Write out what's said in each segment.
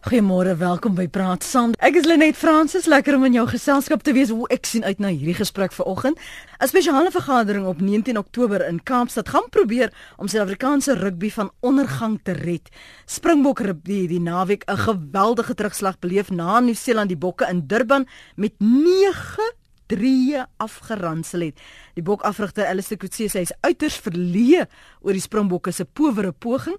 Goeiemôre, welkom by Praat Saam. Ek is Lenet Fransis, lekker om in jou geselskap te wees. Hoe ek sien uit na hierdie gesprek vanoggend. 'n Spesiale vergadering op 19 Oktober in Kaapstad gaan probeer om Suid-Afrikaanse rugby van ondergang te red. Springbok rugby die naweek 'n geweldige terugslag beleef na Nieu-Seeland die Bokke in Durban met 9 drie afgeransel het. Die bokafrigter Alistair Coetzee sê hy is uiters verleë oor die Springbokke se powere poging.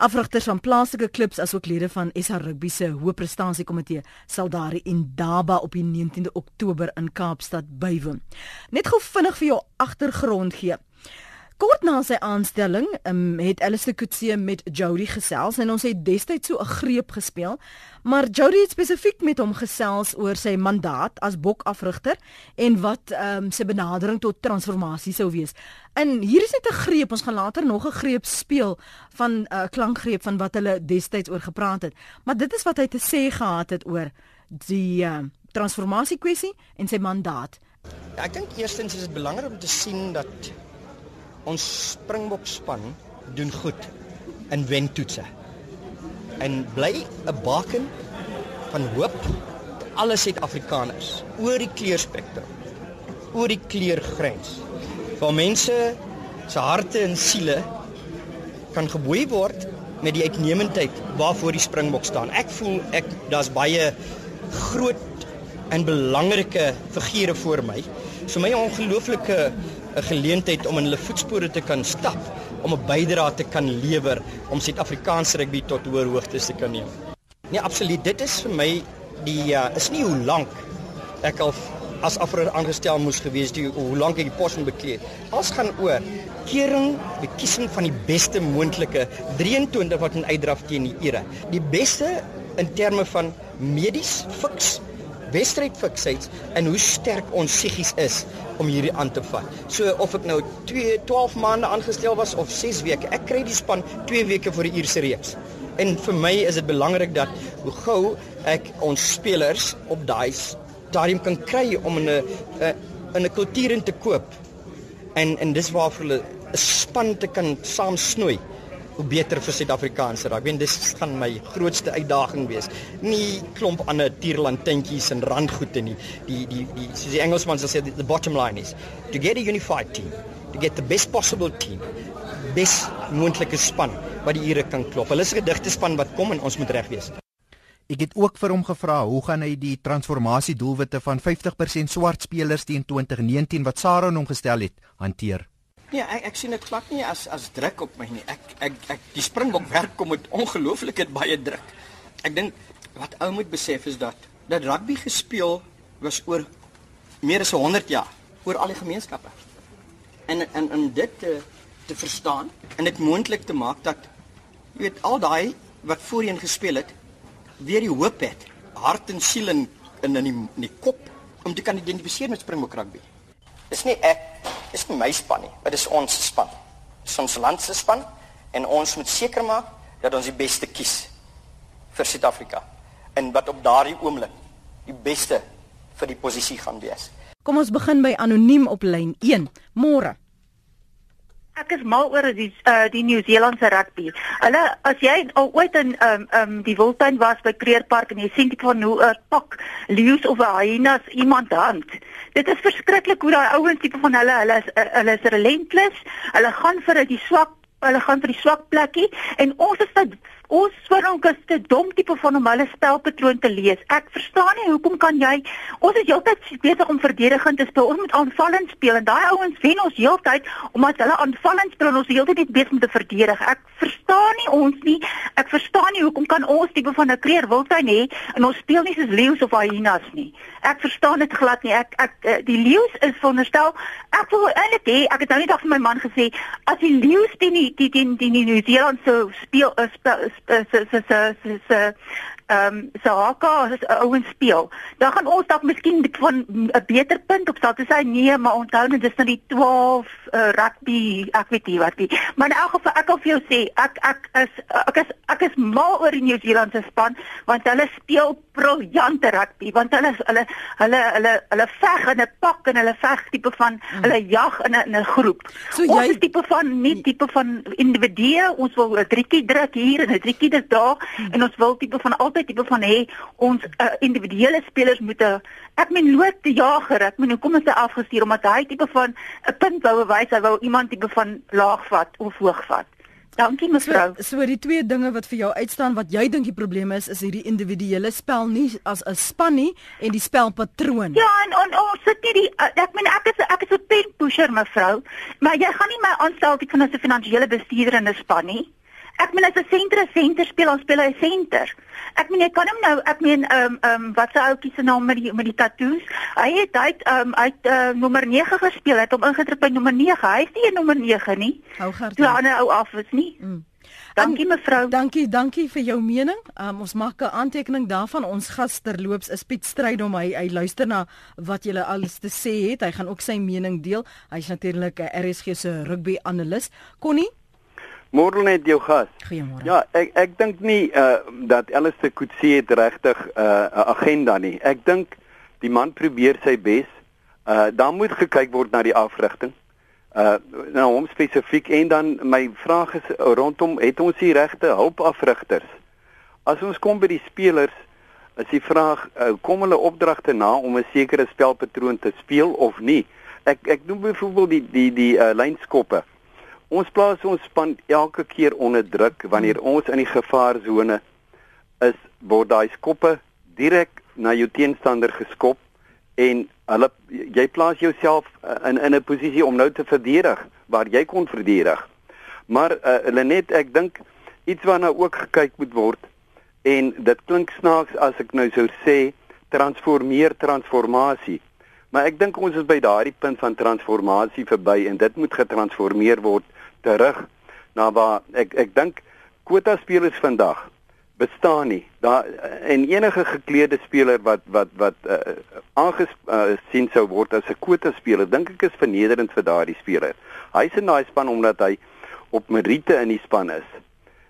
Afrigters van plaaslike klubs asook lede van SA Rugby se hoëprestansie-komitee sal daar in Daba op die 19de Oktober in Kaapstad bywoon. Net gou vinnig vir jou agtergrond gee. Kort na sy aanstelling um, het Alistair Coetzee met Jody gesels en ons het destyds so 'n greep gespeel, maar Jody het spesifiek met hom gesels oor sy mandaat as bokafrigter en wat um, sy benadering tot transformasie sou wees. En hier is net 'n greep, ons gaan later nog 'n greep speel van 'n uh, klankgreep van wat hulle destyds oor gepraat het. Maar dit is wat hy te sê gehad het oor die uh, transformasie kwessie en sy mandaat. Ja, ek dink eerstens is dit belangrik om te sien dat ons Springbok span doen goed in wentoetse. En bly 'n baken van hoop alle Suid-Afrikaners oor die kleurspektrum, oor die kleurgrens. Waar mense se harte en siele kan geboei word met die uitnemendheid waarvoor die Springbok staan. Ek voel ek daar's baie groot en belangrike figure voor my. So my ongelooflike 'n geleentheid om in hulle voetspore te kan stap, om 'n bydrae te kan lewer om Suid-Afrikaanse rugby tot hoër hoogtes te kan neem. Nee, absoluut. Dit is vir my die uh, is nie hoe lank ek al as afro aangestel moes gewees die hoe lank ek die pos moet bekleed. Alles gaan oor kering, bekiesing van die beste moontlike 23 wat in uitdraf teen die era. Die beste in terme van medies, fiks wedstryd fiksheid en hoe sterk ons psigies is om hierdie aan te vat. So of ek nou 2 12 maande aangestel was of 6 weke, ek kry die span 2 weke voor die eerste reeks. En vir my is dit belangrik dat hoe gou ek ons spelers op daai stadium kan kry om in 'n in 'n kultuur in te koop. En en dis waarvoor hulle 'n span te kan saam snoei beter vir Suid-Afrikaanse rugby. En dis gaan my grootste uitdaging wees. Nie klomp ander tierlantentjies en randgoede nie. Die die die soos die Engelsman sal sê the bottom line is to get a unified team, to get the best possible team. Bes moontlike span wat die ure kan klop. Hulle is 'n gedigte span wat kom en ons moet reg wees. Ek het ook vir hom gevra hoe gaan hy die transformasie doelwitte van 50% swart spelers teen 2019 wat Sarah hom gestel het hanteer. Nee, ek ek sien dit glad nie as as druk op my nie. Ek ek ek die Springbok werk kom met ongelooflike baie druk. Ek dink wat ou moet besef is dat dat rugby gespeel was oor meer as 100 jaar oor al die gemeenskappe. En en en dit te te verstaan en dit moontlik te maak dat jy weet al daai wat voorheen gespeel het weer die hoop het, hart en siel in in in die, in die kop om te kan identifiseer met Springbok rugby. Dis nie ek is nie my span nie, dit is ons span. Dis ons land se span en ons moet seker maak dat ons die beste kies vir Suid-Afrika en wat op daardie oomblik die beste vir die posisie gaan wees. Kom ons begin by anoniem op lyn 1. Môre. Ek is mal oor die uh, die Nieu-Seelandse rugby. Hulle as jy al ooit in um um die Wildtuin was by Kreerpark en jy sien dit van hoe 'n uh, pak leeu's of 'n hyenas iemand hand. Dit is verskriklik hoe daai ouens tipe van hulle hulle is uh, hulle is relentless. Hulle gaan vir die swak hulle gaan vir die swak plekkie en ons is dit ons swirong is te dom tipe van om hulle spelpatroon te lees. Ek verstaan nie hoekom kan jy ons is heeltyd besig om verdedigend te speel. Ons moet aanvallend speel en daai ouens wen ons heeltyd omdat hulle aanvallend speel en ons heeltyd net besig om te verdedig. Ek verstaan nie ons nie. Ek verstaan nie hoekom kan ons tipe van 'n kreer wildtuin hê en ons speel nie soos leeu's of hyenas nie. Ek verstaan dit glad nie. Ek ek eh, die leeu's is veronderstel ek wil eintlik hê ek het nou net af vir my man gesê as die leeu's teen die die die die Nieu-Seeland so speel is se se se se ehm se haka as ouens speel. Dan gaan ons dalk miskien van 'n beter punt op sal te sê nee, maar onthou net dis nou die 12 uh, eh, rugby, ek weet nie wat nie. Maar in elk geval ek wil vir jou sê, ek ek is ek is ek is mal oor die Nieu-Seelandse span want hulle speel briljante rugby want hulle hulle hulle hulle hulle veg in 'n pak en hulle veg tipe van mm. hulle jag in 'n in 'n groep. So ons jy- is tipe van nie tipe van individue, ons wil 'n driekie druk hier en 'n driekie druk daar Mm. en ons wil tipe van altyd tipe van hê ons uh, individuele spelers moet 'n ek meen lood die jager, ek meen hoekom is hy afgestuur omdat hy tipe van 'n punt wou wys, hy wou iemand tipe van laag vat of hoog vat. Dankie So, mevrou. so die twee dinge wat vir jou uitstaan wat jy dink die probleem is is hierdie individuele spel nie as 'n span nie en die spelpatroon. Ja, en en ons sit nie die uh, ek meen ek is ek is 'n pen pusher mevrou, maar jy gaan nie my aanstel tipe van as 'n finansiële bestuurder in 'n span nie. Ek meen as 'n senter 'n senter speel, dan speel hy 'n senter. Ek meen jy kan hom nou, ek meen ehm um, ehm um, wat se ouetjie se naam met die met die tattoos? Hy het hy ehm um, hy het uh, nommer 9 gespeel. Hy het hom ingedruk by nommer 9. Hy is nie 'n nommer 9 nie. Hou gard. Toe 'n ander ou af is nie. Mm. Dankie mevrou. Dankie, dankie vir jou mening. Um, ons maak 'n aantekening daarvan. Ons gas terloops is Piet Strydom. Hy hy luister na wat julle alles te sê het. Hy gaan ook sy mening deel. Hy's natuurlik 'n RSG se rugby analis. Connie, Môre net jou gas. goeiemôre. Ja, ek ek dink nie uh dat Alistair Coetzee het regtig 'n uh, agenda nie. Ek dink die man probeer sy bes. Uh dan moet gekyk word na die afrigting. Uh nou hom spesifiek en dan my vraag is rondom het ons die regte hulpafrigters? As ons kom by die spelers is die vraag uh, kom hulle opdragte na om 'n sekere spelpatroon te speel of nie? Ek ek noem byvoorbeeld die die die uh, lynskoppe. Ons plaas ons span elke keer onder druk wanneer ons in die gevaarsone is word daai skoppe direk na jou teenstander geskop en hulle jy plaas jouself uh, in in 'n posisie om nou te verdedig waar jy kon verdedig. Maar uh, Lenet, ek dink iets waarna ook gekyk moet word en dit klink snaaks as ek nou sou sê transformeer transformasie. Maar ek dink ons is by daardie punt van transformasie verby en dit moet getransformeer word terug na waar ek ek dink kwota spelers vandag bestaan nie. Daar en enige gekleurde speler wat wat wat uh, aangesien uh, sou word as 'n kwota speler, dink ek is vernederend vir daardie speler. Hy's in daai span omdat hy op meriete in die span is.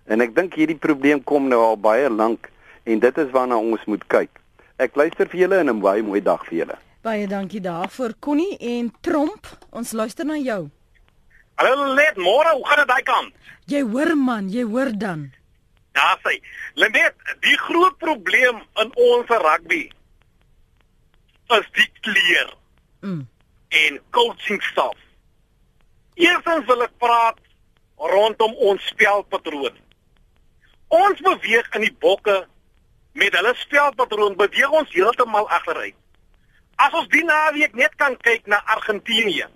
En ek dink hierdie probleem kom nou al baie lank en dit is waarna ons moet kyk. Ek luister vir julle en 'n baie mooi dag vir julle. Baie dankie daarvoor Connie en Tromp. Ons luister na jou. Hallo Let, môre, hoe gaan dit daai kant? Jy hoor man, jy hoor dan. Ja, sê. Lenet, die groot probleem in ons rugby is die kleer Mm. en coaching staf. Eerstens wil ek praat rondom ons spelpatroon. Ons beweeg in die bokke met hulle spelpatroon beweeg ons heeltemal agteruit. As ons die naweek net kan kyk na Argentinië.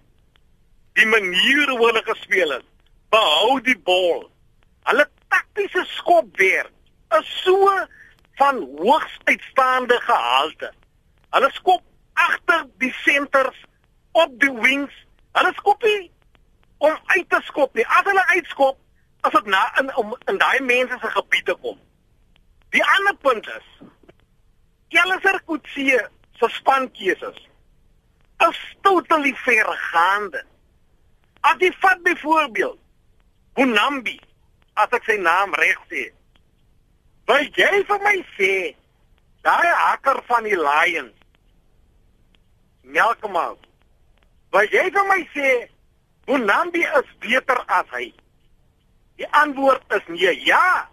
Die manier hoe hulle gespeel het, behou die bal. Hulle taktiese skopwerk is so van hoogs uitstaande gehalte. Hulle skop agter die senters op die wings. Hulle skop nie om uit te skop nie. As hulle uitskop, as dit na in om in daai mense se gebied te kom. Die ander punt is Kelser Kutsie se spankeuses is totally vergaande. As jy vat byvoorbeeld Bonambi, as ek sy naam reg sê. Wil jy vir my sê daai hakker van die Lions Melkman. Wil jy vir my sê Bonambi is beter as hy? Die antwoord is nee. Ja.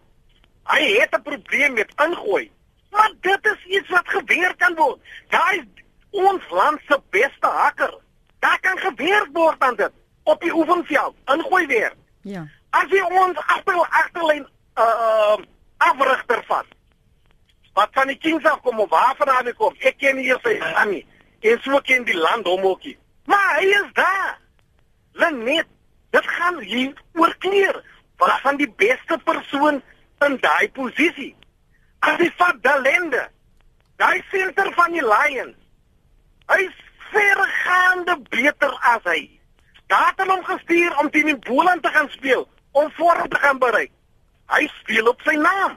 Hy het 'n probleem met ingooi. Maar dit is iets wat gewerk kan word. Daai ons land se beste hakker. Daar kan gewerk word aan dit op die oefenveld. Ingooi weer. Ja. As jy ons agter agterlyn uh afrigter vat. Wat van die Kings af kom of waar vandaan hy kom? Ek ken nie sy naam nie. En so ken die land hom ookie. Maar hy is daar. Lenet, dit gaan hier oor kleer. Wat van die beste persoon in daai posisie? As jy vat Dalende, daai senter van die Lions. Hy's vergaande beter as hy. Daar het hom gestuur om teen die Boland te gaan speel, om vorm te gaan bereik. Hy speel op sy naam.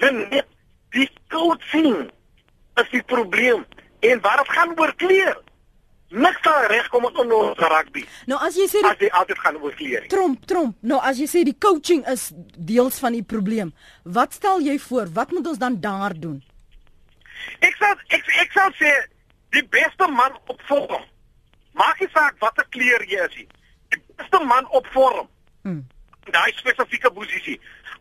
Lenet, die coaching is die probleem en waar dit gaan oor kleer. Niks sal regkom met ons rugby. Nou as jy sê die As jy altyd gaan oor kleer. Tromp, tromp. Nou as jy sê die coaching is deels van die probleem, wat stel jy voor? Wat moet ons dan daar doen? Ek sal ek ek sal sê die beste man op vorm. Maak nie saak watter kleur jy is nie. Die beste man op vorm. Hmm. Daai spesifieke posisie.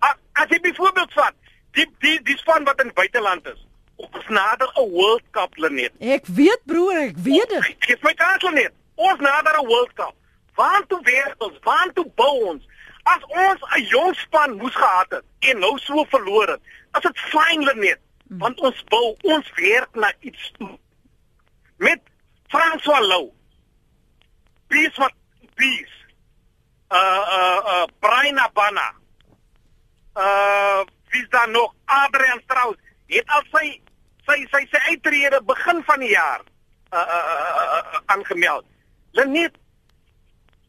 As, as jy byvoorbeeld vat die die die span wat in buiteland is. Ons nader 'n World Cup lenet. Ek weet broer, ek weet dit. Geef my kans lenet. Ons nader 'n World Cup. Waar toe weer ons? Waar toe bou ons? As ons 'n jong span moes gehad het en nou so verloor het, as dit fyn lenet, hmm. want ons bou, ons werk na iets toe. Met François Lou. Peace wat peace. Uh uh uh Brian Abana. Uh wie is daar nog? Adrian Strauss. Het al sy sy sy sy uittrede begin van die jaar uh uh uh aangemeld. Uh, uh, Lenet,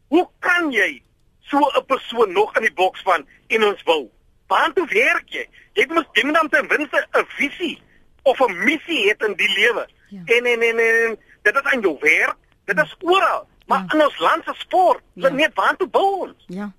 hoe kan jy so 'n persoon nog in die boks van en ons wil? Waar toe werk jy? Jy moet moet dan ten minste 'n visie of 'n missie hê in die lewe. Ja. En, en en en dit is aan jou werk, dit is oral. Maar ja. in ons land se sport, ja. net waar toe bou ons? Ja.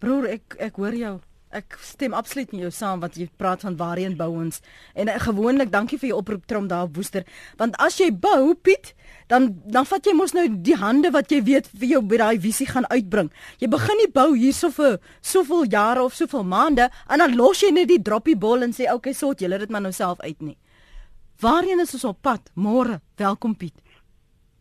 Broer, ek ek hoor jou. Ek stem absoluut met jou saam wat jy praat van waarheen bou ons. En uh, gewoonlik, dankie vir jou oproep trom daar woester, want as jy bou, Piet, dan dan vat jy mos nou die hande wat jy weet vir jou by daai visie gaan uitbring. Jy begin nie bou hierso vir soveel jare of soveel maande en dan los jy net die droppie bol en sê okay, sort julle dit maar nou self uit nie. Waarheen is ons op pad? Môre. Welkom Piet.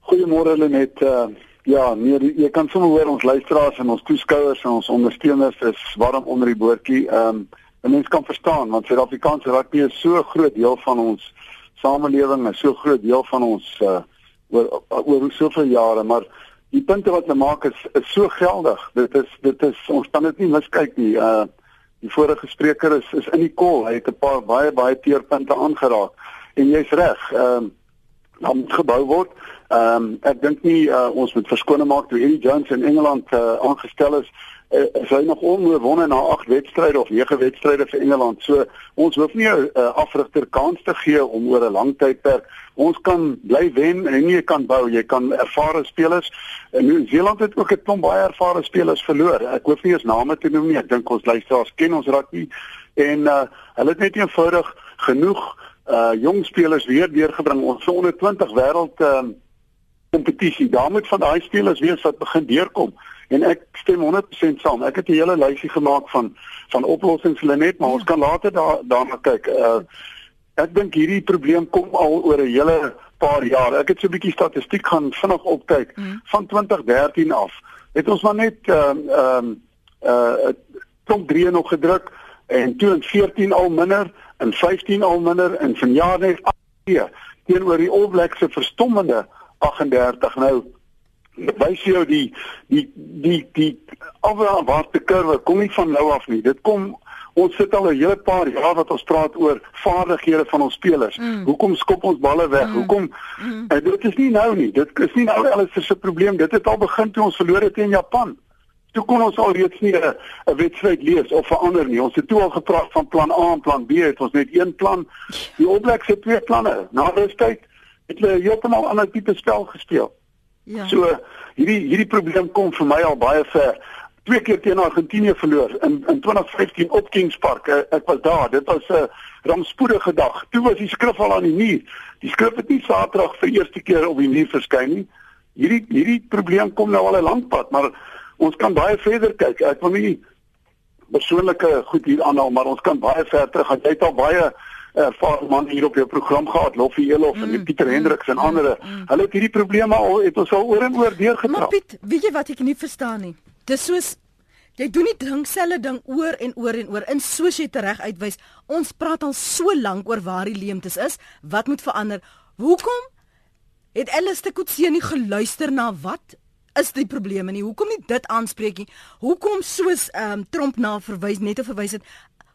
Goeiemôre Lenet. Uh, ja, nee, jy kan sommer hoor ons luisteraars en ons toeskouers en ons ondersteuners is warm onder die boortjie. Ehm um, 'n mens kan verstaan want Suid-Afrikaanse rugby is so groot deel van ons samelewing, is so groot deel van ons uh oor oor soveel jare, maar die punte wat hulle maak is is so geldig. Dit is dit is ons kan dit nie miskyk nie. Uh die vorige spreker is is in die kol. Hy het 'n paar baie baie teerpunte aangeraak. En jy's reg. Ehm um, dan moet gebou word. Ehm um, ek dink nie uh, ons moet verskoning maak toe Eddie Jones in Engeland uh, aangestel is. Uh, sy nog onoorwonde na 8 wedstryde of 9 wedstryde vir Engeland. So ons hoef nie 'n uh, afrigter kans te gee om oor 'n lang tydperk. Ons kan bly wen en nie kan bou. Jy kan ervare spelers. En New Zealand het ook 'n klomp baie ervare spelers verloor. Ek hoef nie eens name te noem nie. Ek dink ons luisteraars ken ons rugby en uh, hulle het net eenvoudig genoeg uh jong spelers weer deurgebring ons onder 20 wêreld uh kompetisie. Daar moet van daai spelers wees wat begin deurkom en ek stem 100% saam. Ek het 'n hele lysie gemaak van van oplossings hulle net, maar ja. ons kan later daar daarna kyk. Uh ek dink hierdie probleem kom al oor 'n hele paar jaar. Ek het so 'n bietjie statistiek gaan vinnig opkyk mm. van 2013 af. Het ons maar net ehm uh, ehm uh, uh top 3 nog gedruk en toe in 14 al minder in 15 al minder en vanjaar net 8 teenoor die All Blacks se verstommende 38 nou wys jou die die die die afwaartse kurwe kom nie van nou af nie dit kom ons sit al 'n hele paar jaar wat ons praat oor vaardighede van ons spelers mm. hoekom skop ons balle weg mm. hoekom mm. Uh, dit is nie nou nie dit is nie nou alles se probleem dit het al begin toe ons verloor het teen Japan toe kon ons al reeds nie 'n wedstryd lees of verander nie. Ons het toe al gepraat van plan A en plan B, het ons net een plan. Die Oblak se twee planne. Na rustyd het hulle heeltemal ander tipe spel gespeel. Ja. So hierdie hierdie probleem kom vir my al baie ver. Twee keer teen Argentinië verloor in in 2015 op Kings Park. Ek, ek was daar. Dit was 'n rampspoedige dag. Toe was die skrif al aan die muur. Die skrif het nie Saterdag vir eerste keer op die muur verskyn nie. Hierdie hierdie probleem kom nou al 'n lank pad, maar ons kan baie verder kyk. Ek wil nie persoonlike goed hier aanhaal, maar ons kan baie ver terug. Jy het al baie ervare man hier op jou program gehad, Loffie Elof mm, en Pieter mm, Hendriks en mm, ander. Mm, mm. Hulle het hierdie probleme al het ons al oor en oor deurgetrap. Maar Piet, weet jy wat ek nie verstaan nie? Dis soos jy doen nie ding selfe ding oor en oor en oor in soos jy reg uitwys. Ons praat al so lank oor waar die leemtes is, wat moet verander? Hoekom het Alistair Coetzee nie geluister na wat is die probleme nie. Hoekom nie dit aanspreek nie? Hoekom soos ehm um, Trump na verwys net te verwys het.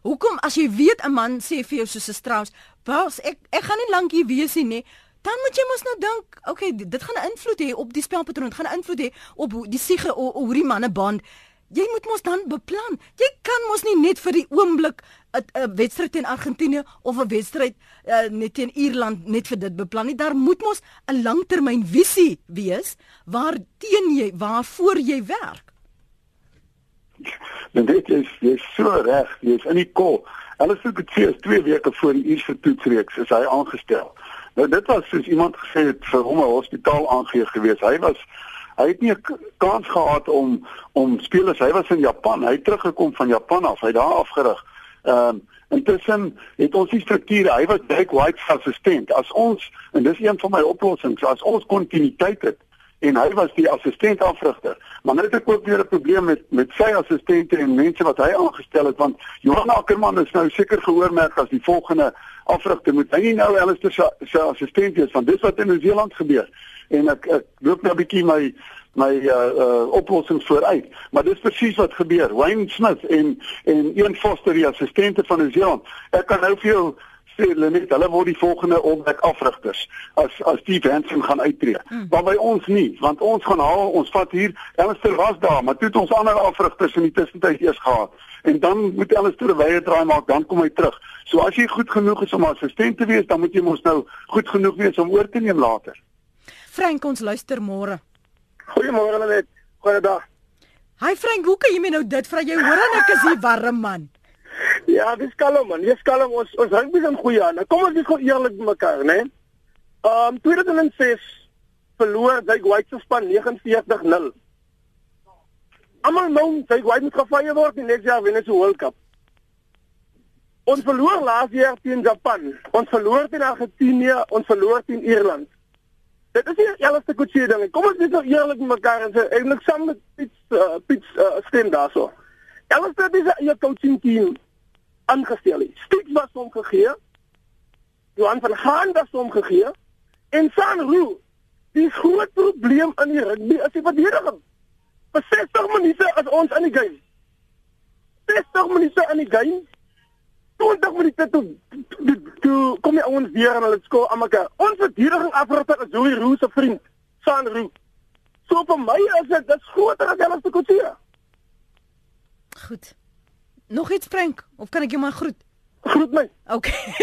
Hoekom as jy weet 'n man sê vir jou soos 'n Strauss, "Bas, ek ek gaan nie lank hier wees nie," nie, dan moet jy mos nou dink, okay, dit gaan 'n invloed hê op die spelpatroon, dit gaan 'n invloed hê op die siege hoe die manne band. Jy moet mos dan beplan. Jy kan mos nie net vir die oomblik 'n wedstryd teen Argentinië of 'n wedstryd uh, net teen Ierland net vir dit beplan nie. Daar moet mos 'n langtermynvisie wees waar teen jy waarvoor jy werk. Dan dit is jy so reg, jy is in die kol. Alistair Coetzee is 2 weke voor die Ierse toetsreeks is hy aangestel. Nou dit was soos iemand gesê het vir hom 'n hospitaal aangegee gewees. Hy was hy het nie 'n kans gehad om om spelers. Hy was in Japan. Hy het teruggekom van Japan af. Hy daar afgerig. Ehm um, intussen het ons die strukture. Hy was Derek White se assistent. As ons en dis een van my oplossings, as ons kontinuïteit het en hy was die assistent afrigter. Maar nou het ek ook weer 'n probleem met met sy assistente en mense wat hy aangestel het want Johan Ackerman is nou seker gehoormerk as die volgende afrigter. Moet hy nie nou Alistair se se assistent wees van dis wat in Nieu-Seeland gebeur. En ek ek loop nou 'n bietjie my my uh uh oplossings vooruit. Maar dis presies wat gebeur. Wayne Smith en en Ian Foster die assistente van Nieu-Seeland. Ek kan nou vir jou sê hulle net hulle word die volgende opwek afrigters as as Steve Hansen gaan uittreë. Mm. Maar by ons nie, want ons gaan haal ons vat hier Elster was daar, maar toe het ons ander afrigters in die tussentyd eers gehad. En dan moet Elster 'n wye draai maak, dan kom hy terug. So as jy goed genoeg is om assistent te wees, dan moet jy mos nou goed genoeg wees om oor te neem later. Frank ons luister môre. Goeiemôre net. Goeiedag. Hi Frank, hoe kan jy my nou dit vra? Jy hoor en ek is hier warm man. Ja, dis kalm man. Dis kalm ons ons hang begin goeie aan. Kom ons wees gou eerlik met mekaar, né? Ehm um, 2006 verloor hy White se span 49-0. Almal nou, hy White moet gefeier word in next jaar wen hy die World Cup. Ons verloor laas jaar teen Japan. Ons verloor teen Argentinië, ons verloor teen Ierland. Dit is die eerste koetsie ding. Kom ons wees nou eerlik met mekaar en sê eintlik saam met Piet uh, Piet uh, stem daarso. Elke dis 'n coaching team aangestel het. Stiek was hom gegee. Johan van Haan was hom gegee en Sanru. Die groot probleem in die rugby is die verdediging. Vir 60 minute as ons in die game. 60 minute in die game. 20 minute toe toe kom die ouens weer en hulle skoor aan mekaar. Ons verdediging afrigter is Joey Roo se vriend, Sanru. So vir my is dit dis groter as alles te kotiere. Goed. Nog iets Frank of kan ek jou maar groet? Groet my. Okay.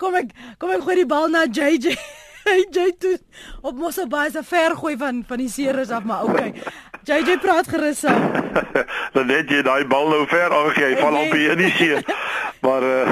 kom ek kom ek gooi die bal na JJ. JJ toe op Mosselbaai se ver gooi van van die seeres af maar okay. JJ praat gerus aan. Dan net jy daai bal nou ver aangegee, val op hier in die see. Maar uh,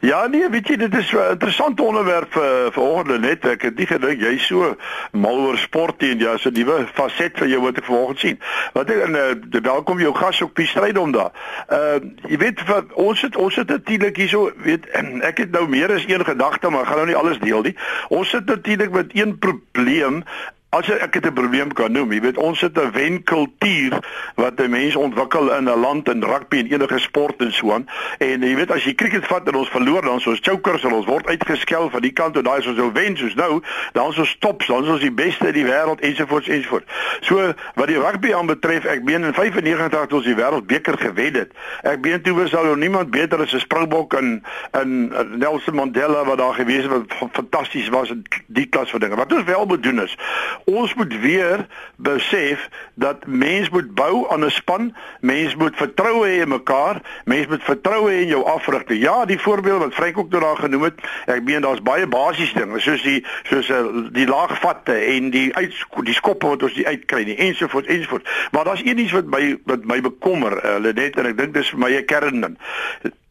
ja nee, weet jy dit is 'n interessante onderwerp vir vanoggend net. Ek het nie gedink jy so mal oor sport en ja, so 'n nuwe faset vir jou wat ek vanoggend sien. Wat ek en uh, welkom jou gas op die stryd om daar. Uh jy weet vir, ons het ons het natuurlik hierso weet ek het nou meer as een gedagte, maar gaan nou nie alles deel nie. Ons sit natuurlik met een probleem As ek dit 'n probleem kan noem, jy weet ons het 'n wenkultuur wat 'n mens ontwikkel in 'n land in rugby en enige sport en so aan. En jy weet as jy cricket vat en ons verloor dan soos chokers en ons word uitgeskel van die kant toe daai is ons ou wen soos nou, dan is ons top, dan is ons die beste in die wêreld ensovoorts ensovoorts. So wat die rugby aanbetref, ek meen in 95 het ons die wêreldbeker gewen het. Ek meen toe was daar niemand beter as 'n Springbok in in Nelson Mandela wat daar gewees het wat fantasties was in die klas van dinge. Wat ons wel moet doen is ons moet weer besef dat mens moet bou aan 'n span, mens moet vertroue hê in mekaar, mens moet vertroue hê in jou afrigter. Ja, die voorbeeld wat Frank ook nou daar genoem het, ek meen daar's baie basiese dinge soos die soos uh, die laagvatte en die uit die skoppe wat ons die uitkry nie ensovoorts ensovoorts. Maar daar's een iets wat my wat my bekommer, uh, net en ek dink dis vir my 'n kern ding.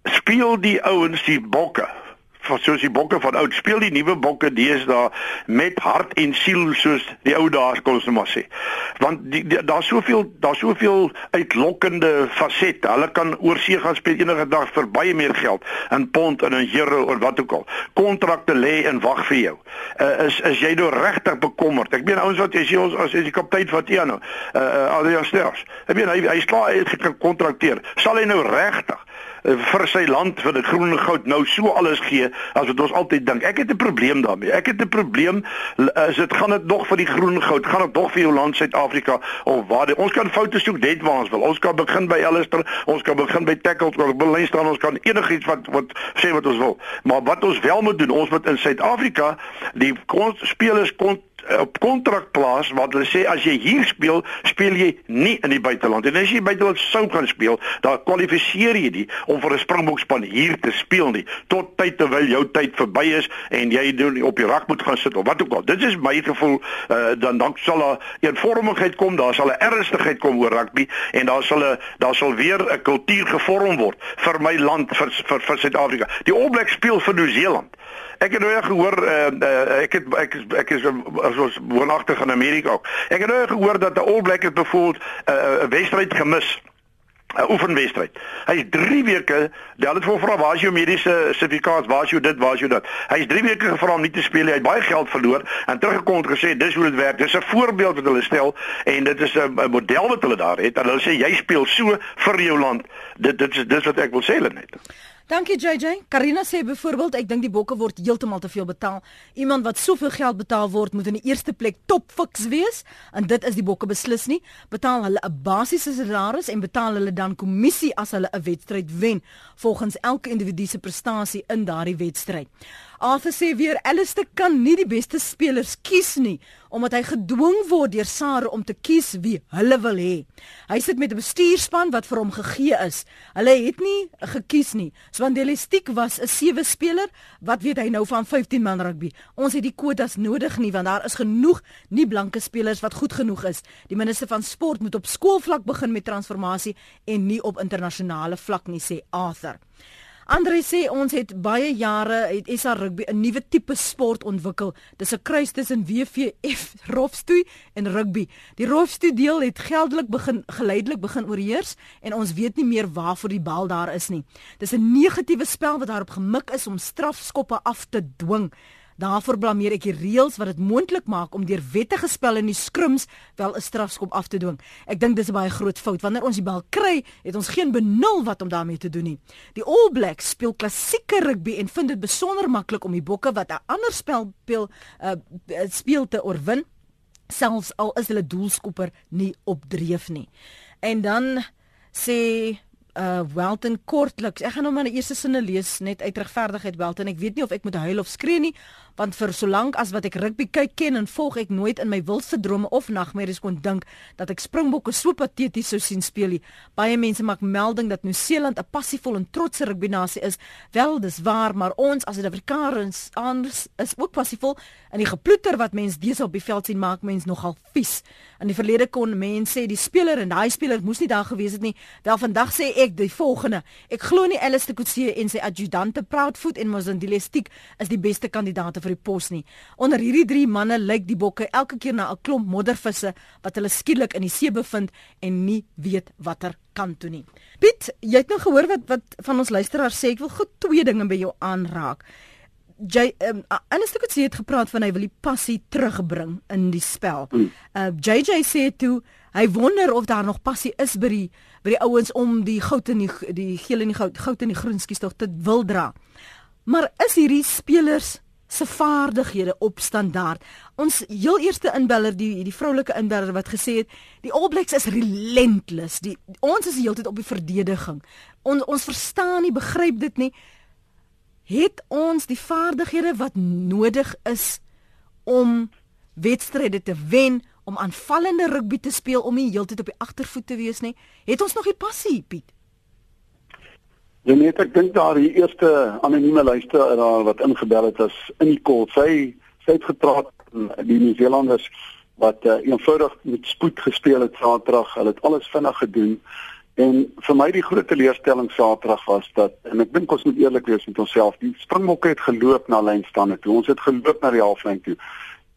Speel die ouens die bokke van soos die bokke van oud speel die nuwe bokke deesdae met hart en siel soos die ou kon ons nou maar sê. Want die, die daar's soveel daar's soveel uitlokkende fasette. Hulle kan oorsee gaan speel enige dag vir baie meer geld in pond en in euro of wat ook al. Kontrakte lê en wag vir jou. Uh, is is jy nou regtig bekommerd? Ek meen ouens wat jy sê ons as jy kaptein van Tiano, uh, uh Adrian Sters. Ek meen hy hy slaag uit gekontrakteer. Sal hy nou regtig vir sy land vir die groen goud nou so alles gee as wat ons altyd dink. Ek het 'n probleem daarmee. Ek het 'n probleem as dit gaan dit nog vir die groen goud, gaan dit nog vir jou land Suid-Afrika of waar die, ons kan foute soek net waar ons wil. Ons kan begin by Alistair, ons kan begin by tackle, ons kan belyn staan, ons kan enigiets wat wat sê wat ons wil. Maar wat ons wel moet doen, ons moet in Suid-Afrika die spelers kon op kontrak plaas wat hulle sê as jy hier speel, speel jy nie in die buiteland. En as jy buiteland sou gaan speel, dan kwalifiseer jy nie om vir 'n Springbokspan hier te speel nie tot tyd terwyl jou tyd verby is en jy doen op die rak moet gaan sit of wat ook al. Dit is my gevoel uh, dan dan sal daar eenvormigheid kom, daar sal 'n ernstigheid kom oor rugby en daar sal 'n daar sal weer 'n kultuur gevorm word vir my land vir vir, vir Suid-Afrika. Die All Blacks speel vir Nieu-Seeland. Ek het nou gehoor uh, uh, ek het ek is ek is was woonagtig in Amerika ook. Ek het nou gehoor dat die All Blacks het bevoel 'n uh, wedstryd gemis. 'n uh, oefenwedstryd. Hy is 3 weke, hulle het voor vra waar is jou mediese sertifikaat, waar is jou dit, waar is jou dat. Hy is 3 weke gevra om nie te speel nie. Hy het baie geld verloor en teruggekom en gesê dis hoe dit werk. Dis 'n voorbeeld wat hulle stel en dit is 'n model wat hulle daar het. En hulle sê jy speel so vir jou land. Dit dit is dis wat ek wil sê hulle net. Dankie JJ. Karina sê byvoorbeeld ek dink die bokke word heeltemal te veel betaal. Iemand wat soveel geld betaal word moet in die eerste plek top fiks wees en dit is die bokke beslis nie. Betaal hulle 'n basiese salaris en betaal hulle dan kommissie as hulle 'n wedstryd wen volgens elke individu se prestasie in daardie wedstryd. Arthur sê weer Alistair kan nie die beste spelers kies nie omdat hy gedwing word deur Sarah om te kies wie hulle wil hê. Hy sit met 'n bestuurspan wat vir hom gegee is. Hulle het nie gekies nie. Swandelistiek was 'n sewe speler. Wat weet hy nou van 15 man rugby? Ons het die kwotas nodig nie want daar is genoeg nie blanke spelers wat goed genoeg is. Die minister van sport moet op skoolvlak begin met transformasie en nie op internasionale vlak nie sê Arthur. Andre sê ons het baie jare het SA rugby 'n nuwe tipe sport ontwikkel. Dis 'n kruis tussen WVF rolstoel en rugby. Die rolstoel deel het geldelik begin geleidelik begin oorheers en ons weet nie meer waarvoor die bal daar is nie. Dis 'n negatiewe spel wat daarop gemik is om strafskoppe af te dwing. Daarvoor blameer ek die reëls wat dit moontlik maak om deur wettige spel in die skrums wel 'n strafskop af te dwing. Ek dink dis 'n baie groot fout. Wanneer ons die bal kry, het ons geen benul wat om daarmee te doen nie. Die All Blacks speel klassieke rugby en vind dit besonder maklik om die bokke wat 'n ander spel speel uh, speel te oorwin, selfs al is hulle doelskopper nie op dreef nie. En dan sê uh Welton kortliks. Ek gaan nou maar eerste sinne lees net uit regverdigheid Welton. Ek weet nie of ek moet huil of skree nie, want vir solank as wat ek rugby kyk ken en volg ek nooit in my wildste drome of nagmerries kon dink dat ek Springbokke so pateties sou sien speel nie. Baie mense maak melding dat Nieu-Seeland 'n passievol en trotse rugbynasie is. Wel, dis waar, maar ons as Suid-Afrikaners anders is ook passievol en die geploeter wat mense besig op die veld sien maak mense nogal vies. In die verlede kon mense sê die speler en daai speler moes nie daar gewees het nie. Wel vandag sê ek die volgende. Ek glo nie Alistair Coetzee en sy adjudante Proudfoot en Mozandile Stick is die beste kandidaate vir die pos nie. Onder hierdie drie manne lyk die bokke elke keer na 'n klomp moddervisse wat hulle skielik in die see bevind en nie weet watter kant toe nie. Piet, jy het nou gehoor wat wat van ons luisteraars sê ek wil goed twee dinge by jou aanraak. Jy um, ek het sê het gepraat van hy wil die passie terugbring in die spel. Uh JJ sê toe hy wonder of daar nog passie is by die by die ouens om die goud en die die geel en die goud goud en die groen skies tog te wil dra. Maar is hierdie spelers se vaardighede op standaard. Ons heel eerste inbeller die die vroulike inbeller wat gesê het die All Blacks is relentless. Die ons is heeltyd op die verdediging. On, ons verstaan nie, begryp dit nie. Het ons die vaardighede wat nodig is om wedstryde te wen, om aanvallende rugby te speel om nie heeltyd op die agtervoet te wees nie? Het ons nog die passie, Piet? Ja nee, ek dink daar die eerste anonieme luisteraar wat ingebel het as in die kol. Sy sy het gepraat die Nieu-Seelanders wat uh, eenvoudig met spoed gespeel het Saterdag. Hulle het alles vinnig gedoen. En vir my die groot teleurstelling Saterdag was dat en ek dink ons moet eerlik wees met onsself. Die Springbokke het geloop na lynstande toe. Ons het geloop na die halflyn toe.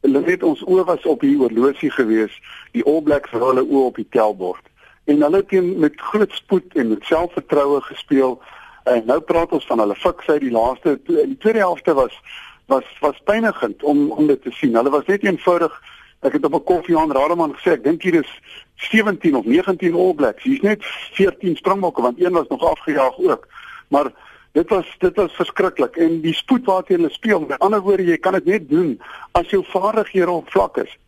Hulle het ons oë was op die oorlosie gewees. Die All Blacks het hulle oë op die tellbord en hulle het met groot spoed en met selfvertroue gespeel. En nou praat ons van hulle fiksheid die laaste die tweede helfte was was was pynigend om om dit te sien. Hulle was net eenvoudig ek het op 'n koffie aan Rademan gesê ek dink hier is 17 of 19 All Blacks. Hier's net 14 Springbokke want een was nog afgejaag ook. Maar dit was dit was verskriklik en die spoed waarteen hulle speel. Met ander woorde, jy kan dit net doen as jou vaardighede op vlak is.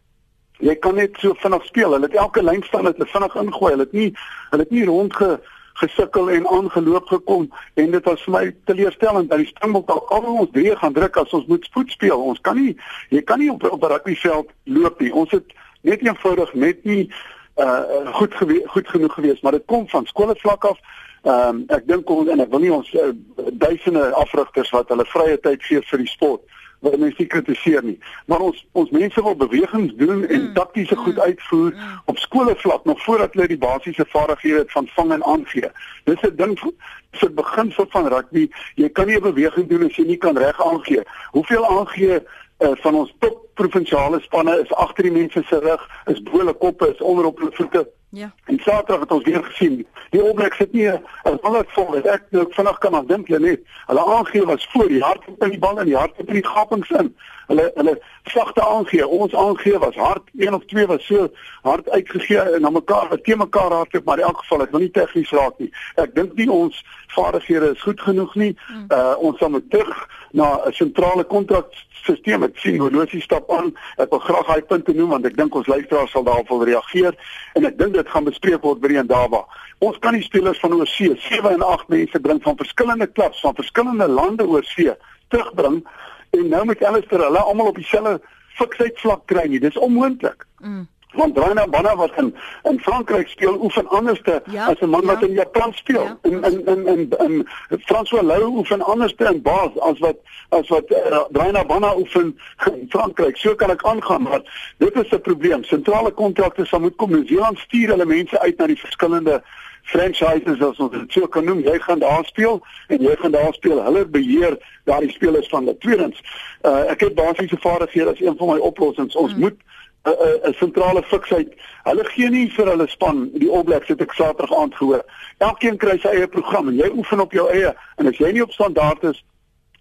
Jy kan net so vinnig speel. Hulle het elke lyn staan het hulle vinnig ingooi. Hulle het nie hulle het nie rondge gesukkel en aangeloop gekom en dit was vir my teleurstellend dat die Springbok al al ons drie gaan druk as ons moet spoed speel. Ons kan nie jy kan nie op op 'n rugbyveld loop nie. Ons het net eenvoudig net nie uh goed goed genoeg gewees, maar dit kom van skoolvlak af. Ehm um, ek dink ons en ek wil nie ons uh, duisende afrigters wat hulle vrye tyd gee vir die sport wat mense nie kritiseer nie. Maar ons ons mense wil bewegings doen en mm. taktiese goed mm. uitvoer mm. op skoolvlak nog voordat hulle die basiese vaardighede van vang en aangee. Dis 'n ding vir beginsel van rugby. Jy kan nie 'n beweging doen as jy nie kan reg aangee. Hoeveel aangee uh, van ons top provinsiale spanne is agter die mense se rug, is bo hulle koppe, is onder op hulle voete. Ja. En Saterdag het ons weer gesien, die opblik sit nie as alles vol is. Ek nou vinnig kan maar dink jy net, hulle aangee was voor die hart in die bal en die hart in die gapings in. Hulle hulle sagte aangee, ons aangee was hard, een of twee was so hard uitgegee en na mekaar, te mekaar hardloop, maar in elk geval ek wil nie tegnies raak nie. Ek dink nie ons vaardighede is goed genoeg nie. Uh ons moet terug na 'n sentrale kontrakstelsel. Ek sien horlosie stap aan. Ek wil graag daai punte noem want ek dink ons luisteraars sal daarop wil reageer en ek dink dit gaan bespreek word by die Indaba. Ons kan die spelers van oorsee, 7 en 8 mense bring van verskillende klubs, van verskillende lande oorsee terugbring en nou met Alistair hulle almal op dieselfde fiksheid vlak kry nie. Dis onmoontlik. Mm want Raina Banna wat in in Frankryk speel oefen anderste ja, as 'n man ja. wat in Japan speel. Ja. En in in in in François Lou oefen anderste in Baas as wat as wat uh, Raina Banna oefen in Frankryk. So kan ek aangaan, maar dit is 'n probleem. Sentrale kontrakte sal moet kom. New Zealand stuur hulle mense uit na die verskillende franchises as ons dit so kan noem. Jy gaan daar speel en jy gaan daar speel. Hulle beheer daardie spelers van die tweedens. Uh, ek het basiese vaardighede as een van my oplossings. Ons hmm. moet 'n 'n sentrale fiksheid. Hulle gee nie vir hulle span die opblek sit ek Saterdag aand gehoor. Elkeen kry sy eie program en jy oefen op jou eie en as jy nie op standaard is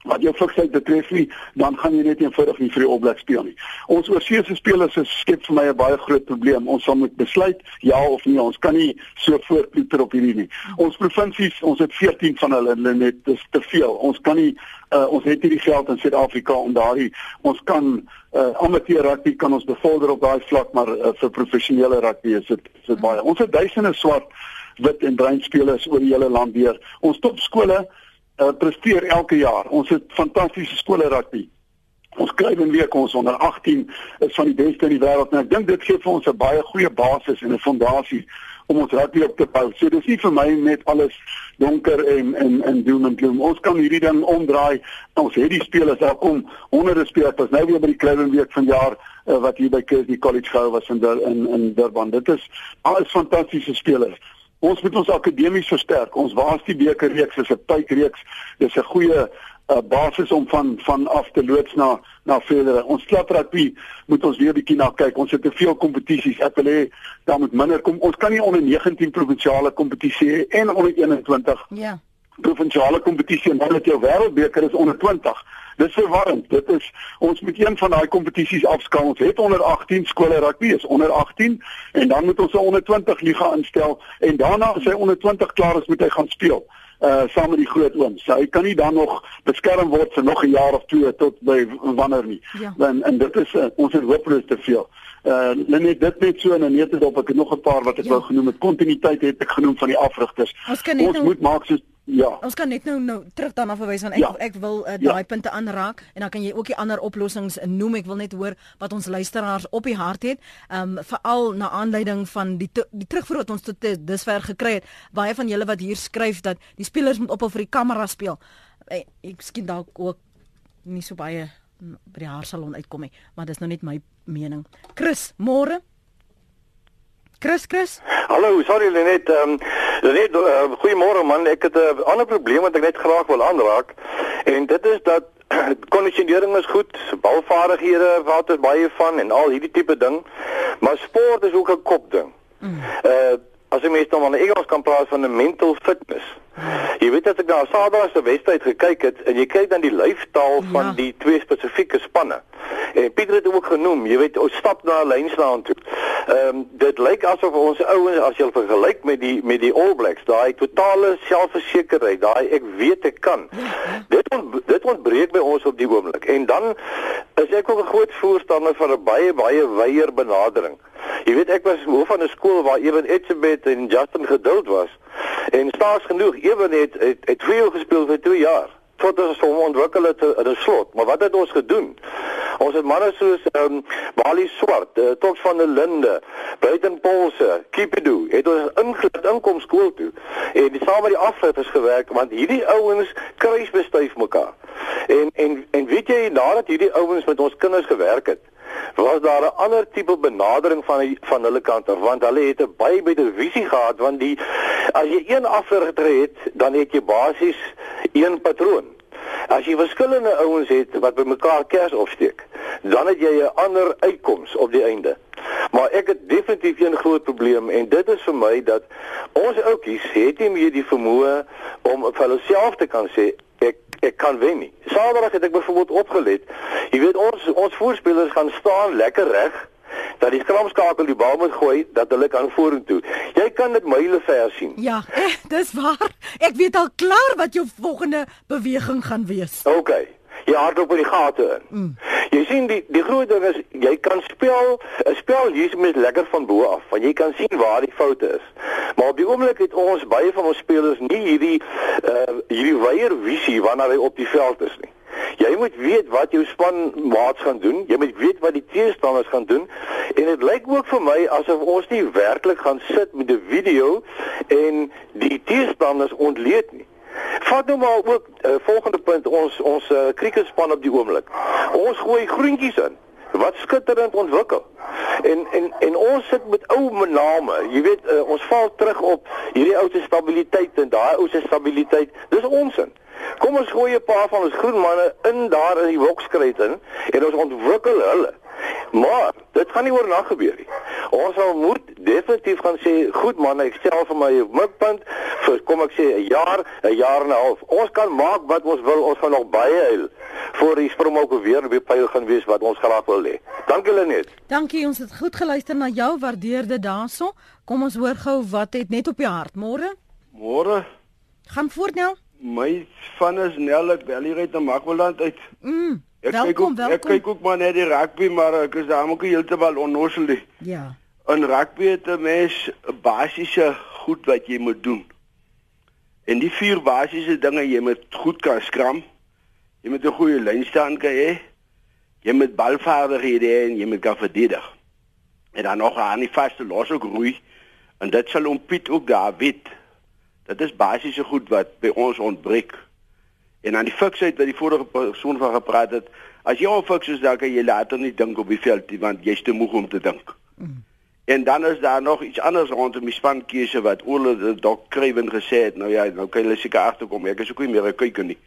wat jou fiksheid betref nie, dan gaan jy net eenvoudig nie vir die opblek speel nie. Ons oorseese spelers is skep vir my 'n baie groot probleem. Ons sal moet besluit ja of nee. Ons kan nie so voortploeter op hierdie nie. Ons provinsies, ons het 14 van hulle, net dis te veel. Ons kan nie uh, ons het nie die geld in Suid-Afrika om daardie ons kan uh, amateur rugby kan ons bevorder op daai vlak, maar uh, vir professionele rugby is dit is dit baie. Ons het duisende swart, wit en bruin spelers oor die hele land deur. Ons topskole uh, presteer elke jaar. Ons het fantastiese skole rugby. Ons kry in week ons onder 18 is van die beste in die wêreld en ek dink dit gee vir ons 'n baie goeie basis en 'n fondasie om ons rugby op te bou. So dis nie vir my net alles donker en en en doom en gloom. Ons kan hierdie ding omdraai. Ons het die spelers daar kom honderde spelers pas nou weer by die Cleveland week vanjaar uh, wat hier by Kersey College gehou was in in in Durban. Dit is alles fantastiese spelers. Ons moet ons akademies versterk. Ons Waastie beker reeks is 'n tydreeks. Dis 'n goeie uh, basis om van van af te loods na na verdere. Ons klaprugby moet ons weer bietjie na kyk. Ons het te veel kompetisies. Ek wil hê daar moet minder kom. Ons kan nie onder 19 provinsiale kompetisie hê en onder 21. Ja. Provinsiale kompetisie en dan het jou wêreldbeker is onder 20. Dis verwarrend. Dit is ons moet een van daai kompetisies afskaal. Ons het onder 18 skole rugby is onder 18 en dan moet ons 'n onder 20 liga instel en daarna as hy onder 20 klaar is moet hy gaan speel uh saam met die groot ooms. So hy kan nie dan nog beskerm word vir nog 'n jaar of twee tot by wanneer nie. Ja. En en dit is uh, ons het hopeloos te veel. Uh net dit net so en net dit op ek het nog 'n paar wat ek ja. wou genoem het. Kontinuïteit het ek genoem van die afrigters. Ons, ons nou... moet maak soos Ja. Ons kan net nou nou terug daarna verwys want ek ja. ek wil uh, daai ja. punte aanraak en dan kan jy ook die ander oplossings noem. Ek wil net hoor wat ons luisteraars op die hart het. Ehm um, veral na aanleiding van die die terugvoer wat ons tot dusver gekry het. Baie van julle wat hier skryf dat die spelers moet ophou vir die kamera speel. Ek, ek skien dalk ook nie so baie by die haarsalon uitkom nie, maar dis nou net my mening. Chris, môre Chris, Chris. Hallo, sorry Lenet. Ehm um, Lenet, uh, goeiemôre man. Ek het 'n uh, ander probleem wat ek net graag wil aanraak. En dit is dat kondisionering is goed, balvaardighede wat er baie van en al hierdie tipe ding. Maar sport is ook 'n kopding. Mm. Uh as jy mens dan aan Engels kan praat van 'n mental fitness. Jy weet dat ek na Saterdag se wedstryd gekyk het en jy kyk dan die lyfstaal ja. van die twee spesifieke spanne. En Pieter het ook genoem, jy weet, ons stap na 'n lynstaan toe. Ehm um, dit lyk asof ons ouens as jy vergelyk met die met die All Blacks, daai totale selfversekerheid, daai ek weet ek kan. Dit ont, dit ontbreek by ons op die oomblik. En dan is ek ook 'n groot voorstander van 'n baie baie wyeer benadering. Jy weet ek was hoof van 'n skool waar Ewen Etzebeth en Justin geduld was. En staats genoeg Ewen het het, het veel gespeel vir 2 jaar tot ons hom ontwikkel het in 'n slot. Maar wat het ons gedoen? Ons het manne soos ehm um, Bali Swart, uh, Toks van der Linde, Buiten Polse, Kipidu, het ons ingelit inkom skool toe. En die saam met die afrigters gewerk want hierdie ouens kruisbestuif mekaar. En en en weet jy nadat hierdie ouens met ons kinders gewerk het, was daar 'n ander tipe benadering van van hulle kant af want hulle het 'n baie beter visie gehad want die as jy een afrigter het, dan het jy basies een patroon. As jy verskillende ouens het wat by mekaar kers opsteek, dan het jy 'n ander uitkoms op die einde. Maar ek het definitief 'n groot probleem en dit is vir my dat ons ouppies het nie meer die vermoë om vir hulle self te kan sê ek ek kan wen nie. Saterdag het ek byvoorbeeld opgelet. Jy weet ons ons voorspelers gaan staan lekker reg dat die skramskakel die bal moet gooi dat hulle kan vorentoe. Jy kan dit myle ver sien. Ja, eh, dis waar. Ek weet al klaar wat jou volgende beweging gaan wees. OK. Jy hardloop oor die gate in. Mm. Jy sien die die groot ding is jy kan speel 'n spel hier's met lekker van bo af, want jy kan sien waar die foute is. Maar op die oomblik het ons baie van ons spelers nie hierdie uh hierdie weier visie wanneer hy op die veld is nie. Jy moet weet wat jou span maats gaan doen. Jy moet weet wat die teestanders gaan doen. En dit lyk ook vir my asof ons nie werklik gaan sit met 'n video en die teestanders ontleed nie. Vat nou maar ook uh, volgende punt ons ons uh, kriketspan op die oomblik. Ons gooi groentjies in wat skitterend ontwikkel. En en en ons sit met ou name. Jy weet uh, ons val terug op hierdie ou se stabiliteit en daai ou se stabiliteit. Dis onsin. Kom ons gooi 'n paar van ons groen manne in daar in die wokskryt in en ons ontwikkel hulle. Maar dit gaan nie oornag gebeur nie. Ons sal moet definitief gaan sê, goed man, ek stel vir my mikpunt vir kom ek sê 'n jaar, 'n jaar en 'n half. Ons kan maak wat ons wil, ons gaan nog baie huil voor die Springbokke weer weer pyl gaan wees wat ons graag wil hê. Dankie Lenet. Dankie, ons het goed geluister na jou waardeerde daarso. Kom ons hoor gou wat het net op jou hart môre? Môre. Gaan voort nou. My van is Nel ek bel hier uit na Makwaland uit. Mm. Ek welkom, kyk ook, welkom. ek kyk ook maar net die rugby maar ek is daar ook heeltemal onnoosel. nie. Ja. In rugby het 'n mens basiese goed wat jy moet doen. En die vier basiese dinge jy moet goed kan skram. Jy moet 'n goeie lynstaan kan hê. Jy moet balvaardighede hê en jy moet kan verdedig. En dan nog aan die vaste los ook roei. En dit sal om Piet ook daar weet. Dit is basiese goed wat by ons ontbreek. En aan die fiksheid wat die vorige persoon van gepraat het, as jy op fiks is dan kan jy later nie dink op die veld nie want jy's te moeg om te dink. Mm. En dan is daar nog iets anders rondom die spankeuse wat die dok Kruiven gesê het. Nou ja, nou kan jy seker agterkom. Ek is ook nie meer 'n kyker nie.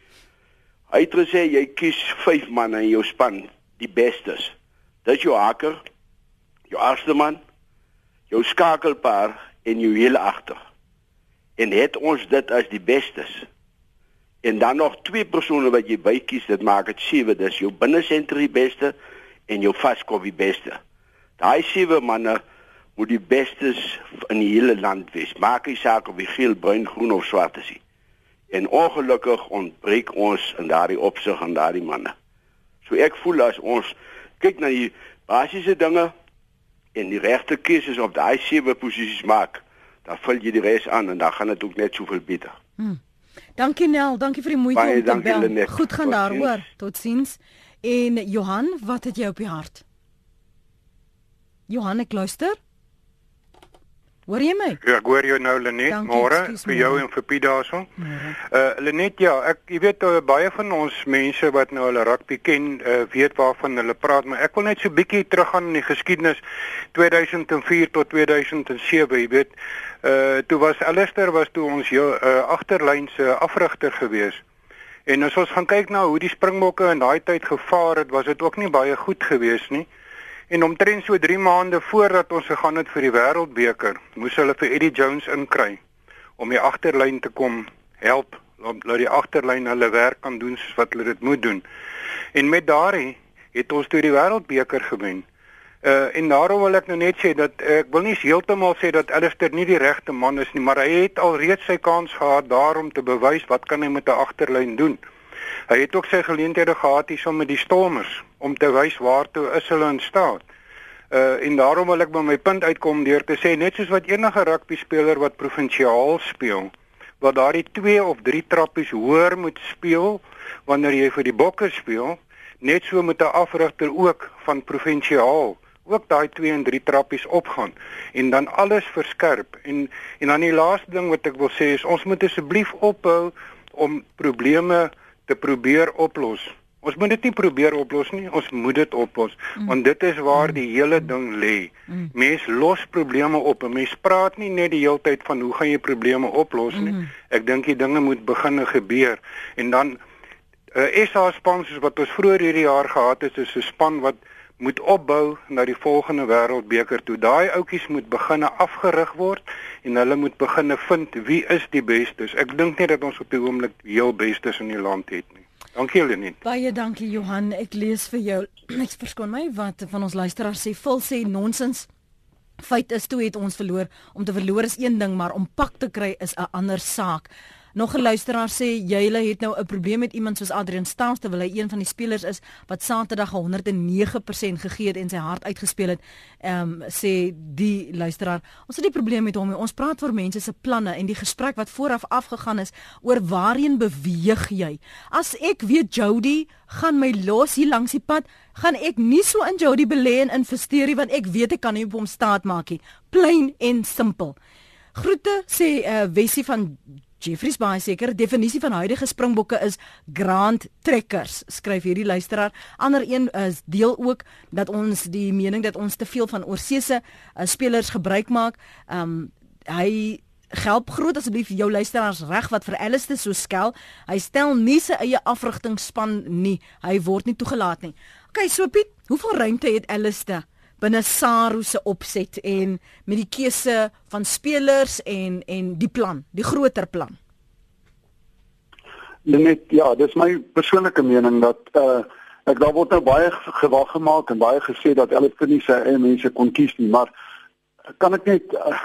Hy het gesê jy kies 5 manne in jou span, die bestes. Dit jou haker, jou eerste man, jou skakelpaar en jou hele agter. En het ons dit as die bestes en dan nog twee persone wat jy bykies, dit maak dit sewe, dis jou binnesentrum die beste en jou vaskop die beste. Daai sewe manne moet die bestes in die hele land wees. Maak nie saak of jy geel, bruin, groen of swart is nie. En ongelukkig ontbreek ons in daardie opsig aan daardie manne. So ek voel as ons kyk na die basiese dinge en die regte keuses op daai sewe posisies maak, dan vul jy die res aan en dan gaan dit ook net soveel beter. Hmm. Dankie Nel, dankie vir die moeite Baie om te dankie, bel. Lenet. Goed gaan Tot daar ziens. hoor. Totsiens. En Johan, wat het jy op die hart? Johan, ek luister. Hoor jy my? Ja, ek hoor jou nou Lenet, môre vir jou en vir Piet daarson. Uh Lenet, ja, ek jy weet uh, baie van ons mense wat nou hulle rugby ken, uh, weet waarvan hulle praat, maar ek wil net so bietjie teruggaan in die geskiedenis 2004 tot 2007, jy weet. Uh toe was Alistair was toe ons jou uh, agterlyn se afrigter gewees. En as ons gaan kyk na hoe die Springbokke in daai tyd gevaar het, was dit ook nie baie goed geweest nie. En omtrent so 3 maande voordat ons gegaan het vir die Wêreldbeker, moes hulle vir Eddie Jones inkry om die agterlyn te kom help, om dat die agterlyn hulle werk kan doen soos wat hulle dit moet doen. En met daardie het ons toe die Wêreldbeker gewen. Uh en daarom wil ek nou net sê dat uh, ek wil nie heeltemal sê dat Alistair nie die regte man is nie, maar hy het al reeds sy kans gehad daarom te bewys wat kan hy met 'n agterlyn doen. Hy het ook sy geleenthede gehad hierso met die Stormers om te wys waartoe is hulle in staat. Uh en daarom wil ek by my punt uitkom deur te sê net soos wat enige rugby speler wat provinsiaal speel, wat daardie 2 of 3 trappies hoër moet speel wanneer jy vir die Bokke speel, net so moet 'n afrigter ook van provinsiaal ook daai 2 en 3 trappies opgaan en dan alles verskerp en en dan die laaste ding wat ek wil sê is ons moet asseblief ophou om probleme te probeer oplos. Ons moet dit nie probeer oplos nie, ons moet dit oplos mm. want dit is waar die hele ding lê. Mm. Mens los probleme op. Mens praat nie net die hele tyd van hoe gaan jy probleme oplos nie. Mm. Ek dink die dinge moet begin gebeur en dan uh, eh, SA span soos wat ons vroeër hierdie jaar gehad het, is 'n span wat moet opbou na die volgende wêreldbeker toe. Daai ouetjies moet beginne afgerig word en hulle moet beginne vind wie is die bestes. Ek dink nie dat ons op die oomblik heel bestes in die land het nie. Dankie Lenet. Baie dankie Johan. Ek lees vir jou. Ek verskoon my wat van ons luisteraars sê. Vul sê nonsens. Feit is toe het ons verloor. Om te verloor is een ding, maar om pak te kry is 'n ander saak. Nog 'n luisteraar sê Jyle het nou 'n probleem met iemand soos Adrian Staals terwyl hy een van die spelers is wat Saterdag 109% gegee het en sy hart uitgespeel het. Ehm um, sê die luisteraar, ons het nie probleem met hom nie. Ons praat oor mense se planne en die gesprek wat vooraf afgegaan is oor waarheen beweeg jy. As ek weet Jody gaan my los hier langs die pad, gaan ek nie so in Jody belê en investeer nie want ek weet ek kan nie op hom staat maak nie. Plain en simpel. Groete sê uh, Wessie van Jeffries baie seker definisie van huidige springbokke is grand trekkers skryf hierdie luisteraar. Ander een is deel ook dat ons die mening dat ons te veel van oorseese uh, spelers gebruik maak. Um, hy help groot asseblief jou luisteraars reg wat vir Alistair so skel. Hy stel nie sy eie afrigtingspan nie. Hy word nie toegelaat nie. Okay so Piet hoeveel ruimte het Alistair binne Saru se opset en met die keuse van spelers en en die plan, die groter plan. Net ja, dis my persoonlike mening dat uh ek daar word nou baie gewag gemaak en baie gesê dat vir nie sy eie mense kon kies nie, maar kan ek net uh,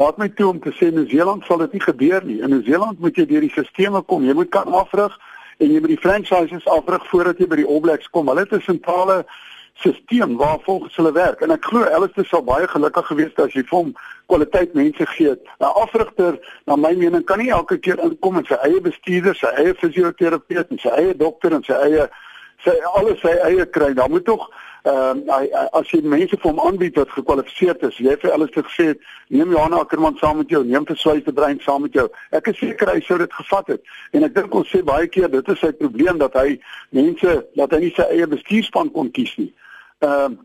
wat my toe om te sê New Zealand sal dit nie gebeur nie. In New Zealand moet jy deur die stelsels kom. Jy moet kan afrig en jy moet die franchises afrig voordat jy by die All Blacks kom. Hulle het 'n sentrale stelsel waar volgens hulle werk en ek glo Alistair sal baie gelukkig gewees het as jy vir hom kwaliteit mense gee. 'n Afrigter, na my mening, kan nie elke keer inkom met sy eie bestuurder, sy eie fisioterapeut en sy eie dokter en sy eie sy alles sy eie kry. Dan moet tog ehm uh, as jy mense vir hom aanbied wat gekwalifiseerd is, jy vir alles gesê het, neem Johan Ackerman saam met jou, neem vir Swyte Brein saam met jou. Ek is seker hy sou dit gevat het. En ek dink ons sê baie keer dit is sy probleem dat hy mense dat hy nie sy eie bestuurspan kon kies nie. Ehm uh,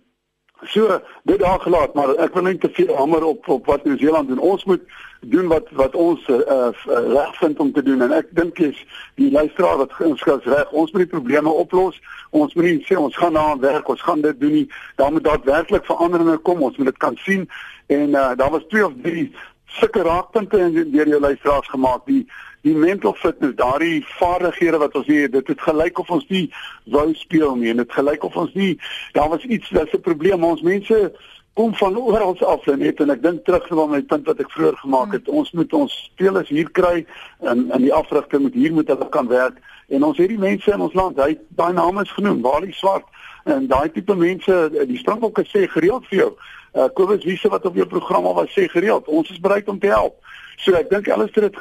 so dit daar gelaat, maar ek wil net te veel hamer op op wat New Zealand doen. Ons moet doen wat wat ons uh, uh, reg vind om te doen en ek dink jy's die luisteraar wat geskryf reg. Ons moet die probleme oplos. Ons moet nie sê ons gaan na werk, ons gaan dit doen nie. Daar moet daadwerklik veranderinge kom. Ons moet dit kan sien en uh, daar was twee of drie sulke raakpunte in deur jou luisteraars gemaak die die mental fitness, daardie vaardighede wat ons hier, dit het gelyk of ons nie wou speel nie en dit gelyk of ons nie daar was iets wat 'n probleem ons mense kom van oral af net en ek dink terug na my punt wat ek vroeër gemaak het. Hmm. Ons moet ons spelers hier kry in in die afrigting moet hier moet hulle kan werk en ons het die mense in ons land, hy daai name is genoem, Wally Swart en daai tipe mense, die Springbokke sê gereeld vir jou. Uh Kobus Wiese wat op jou program al was sê gereeld, ons is bereid om te help. So ek dink alles het dit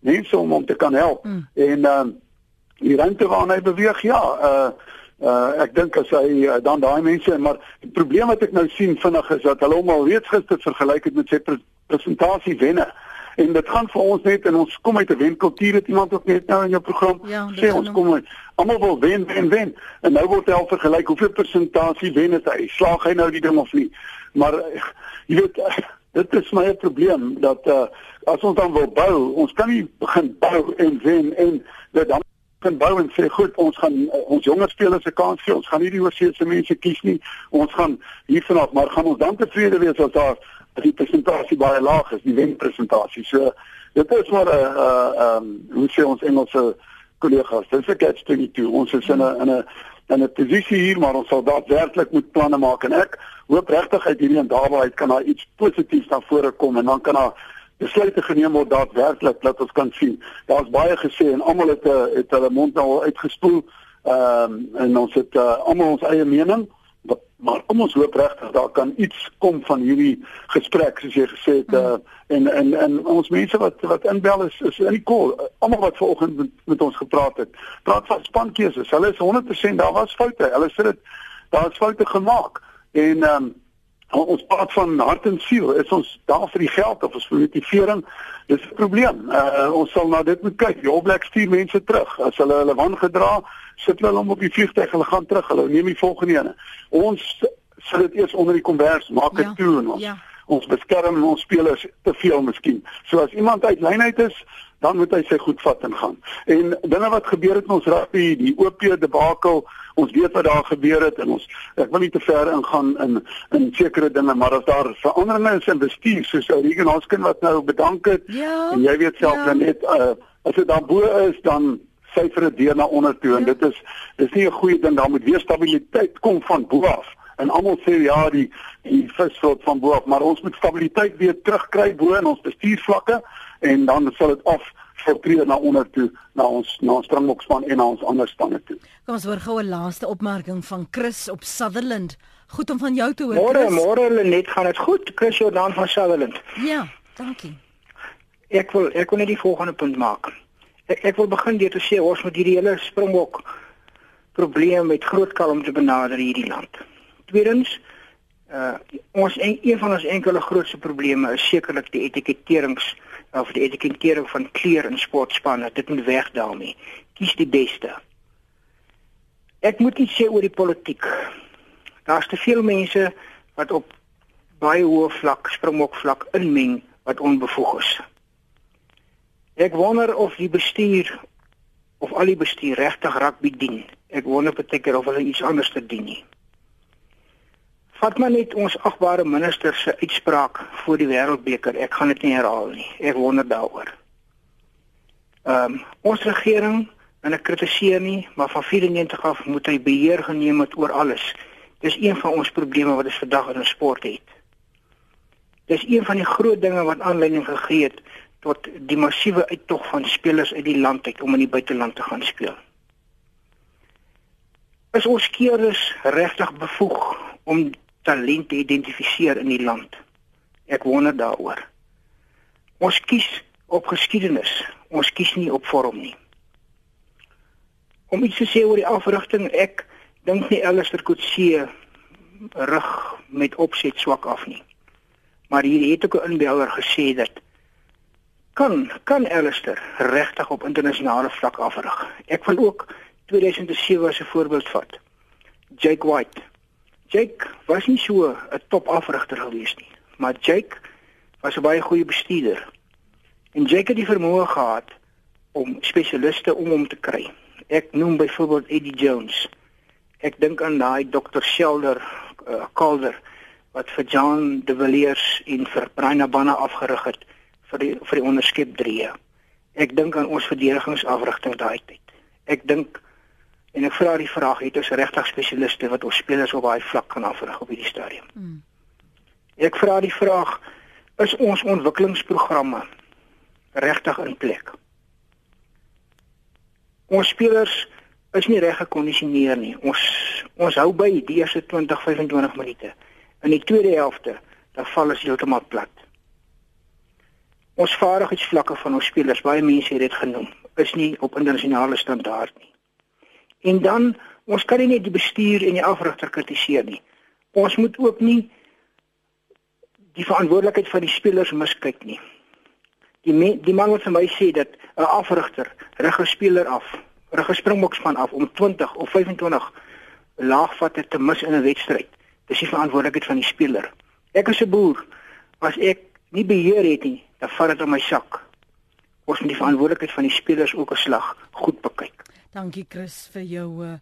mense om hom te kan help. Mm. En ehm uh, die ruimte waarna hy beweeg, ja, uh uh ek dink as hy uh, dan daai mense maar die probleem wat ek nou sien vinnig is dat hulle hom al reeds gister vergelyk het met sy pre presentasie wenne. En dit gaan vir ons net en ons kom uit 'n wenkultuur het iemand ook net nou in jou program ja, sê ons kom uit almal wil wen wen wen en nou word hy al vergelyk hoeveel persentasie wen het hy slaag hy nou die ding of nie maar jy weet dit is my probleem dat uh, as ons dan wil bou, ons kan nie begin bou en wen en dit dan kan bou en sê goed, ons gaan uh, ons jonger spelers se kans gee. Ons gaan nie die oorseese mense kies nie. Ons gaan hiervanaf, maar gaan ons dan tevrede wees as daar as die persentasie baie laag is, die wenpresentasie. So dit is maar 'n uh, uh, um hoe sê ons Engelse kollegas, dit is 'n catch 22. Ons is in 'n in 'n in 'n posisie hier maar ons sal daadwerklik moet planne maak en ek hoop regtig uit hierdie en daarby kan daar iets positiefs na vore kom en dan kan daar besluite geneem word daadwerklik dat ons kan sien. Daar's baie gesê en almal het eh, het hulle mond nou uitgespoel. Ehm um, en ons het uh, almal ons eie mening. Wat maar kom ons hoop regtig daar kan iets kom van hierdie gesprek soos jy gesê het uh, en en en ons mense wat wat inbel is is in die call. Almal wat vanoggend met, met ons gepraat het. Praat van spankeuses. Hulle is 100% daar was foute. Hulle sê dit daar is foute gemaak. En um, ons praat van hart en siel is ons daar vir die geld of ons vir motivering? Dis 'n probleem. Uh, ons sal na dit moet kyk. Die All Blacks stuur mense terug. As hulle hulle wan gedra sit hulle hom op die vliegtuig hulle gaan terug. Hulle neem die volgende ene. Ons sit dit eers onder die kombers maak dit ja, toe en ons ja. ons beskerm ons spelers te veel miskien. So as iemand uit lyn uit is dan moet hy sy goed vat en gaan. En dinge wat gebeur het in ons rugby die OP debakel ons weet wat daar gebeur het en ons ek wil nie te ver ingaan in in sekere dinge maar as daar veranderinge is in bestuur soos ou Regan Hoskin wat nou bedank het ja, en jy weet self ja. net uh, as dit dan bo is dan syfer dit deur na onder toe en ja. dit is dis nie 'n goeie ding daar moet weer stabiliteit kom van bo af en almal sê ja die die visvlot van bo af maar ons moet stabiliteit weer terugkry bo in ons bestuursvlakke en dan sal dit af vertree na onder toe na ons na ons Springbokspan en na ons ander spanne toe. Kom ons hoor gou 'n laaste opmerking van Chris op Sutherland. Goed om van jou te hoor. Môre, môre hulle net gaan dit goed. Chris Jordan van Sutherland. Ja, dankie. Ek wil ek wil net die volgende punt maak. Ek ek wil begin deur te sê ons moet hierdie hele Springbok probleem met groot kalmte benader hierdie land. Tweedens uh ons een, een van ons enkele grootste probleme is sekerlik die etiketterings of die etikettering van kleer in sportspanne. Dit moet weg daarmee. Kies die beste. Ek moet iets sê oor die politiek. Daar's te veel mense wat op baie hoë vlak, springbok vlak inmeng wat onbevoeg is. Ek wonder of die bestuur of al die bestuur regtig rugby dien. Ek wonder beteken of hulle iets anders te dien nie. Vat maar net ons agbare minister se uitspraak voor die wêreldbeker. Ek gaan dit nie herhaal nie. Ek wonder daaroor. Ehm um, ons regering en ek kritiseer nie, maar van 94 af moet hy beheer geneem het oor alles. Dis een van ons probleme wat ons vandag in sport het. Dis een van die groot dinge wat aanleiding gegee het tot die massiewe uittog van spelers uit die land uit om in die buiteland te gaan speel. Is ons keerders regtig bevoeg om talente identifiseer in die land. Ek wonder daaroor. Ons kies op geskiedenis, ons kies nie op vorm nie. Om iets te sê oor die afrigting, ek dink nie Alistair Coetzee rig met opset swak af nie. Maar hier het ook 'n inbeller gesê dat kan kan Alistair regtig op internasionale vlak afrig. Ek wil ook 2007 as 'n voorbeeld vat. Jake White Jake was nie so 'n top afrigter gewees nie, maar Jake was 'n baie goeie bestuurder. En Jake het die vermoë gehad om spesialiste om hom te kry. Ek noem byvoorbeeld Eddie Jones. Ek dink aan daai Dr. Shelder uh, Calder wat vir John De Villiers in vir Brian Abana afgerig het vir die vir die onderskep 3. Ek dink aan ons verdedigingsafrigting daai tyd. Ek dink En ek vra die vraag, het ons regtig spesialiste wat ons spelers op daai vlak kan afrig op hierdie stadium? Hmm. Ek vra die vraag, is ons ontwikkelingsprogramme regtig in plek? Ons spelers is nie reg gekondisioneer nie. Ons ons hou by die eerste 20, 25 minute. In die tweede helfte, dan val ons heeltemal plat. Ons vaardigheidsvlakke van ons spelers, baie mense het dit genoem, is nie op internasionale standaard nie. En dan ons kan nie net die bestuur en die afrigter kritiseer nie. Ons moet ook nie die verantwoordelikheid van die spelers miskyk nie. Die me, die man wat vir my sê dat 'n afrigter rig 'n speler af, rig 'n springbokspan af om 20 of 25 laagvatte te mis in 'n wedstryd. Dis die verantwoordelikheid van die speler. Ek is 'n boer. As ek nie beheer het nie, dan vat dit op my sak. Ons moet die verantwoordelikheid van die spelers ook 'n slag goed bekyk. Dankie Chris vir jou uh,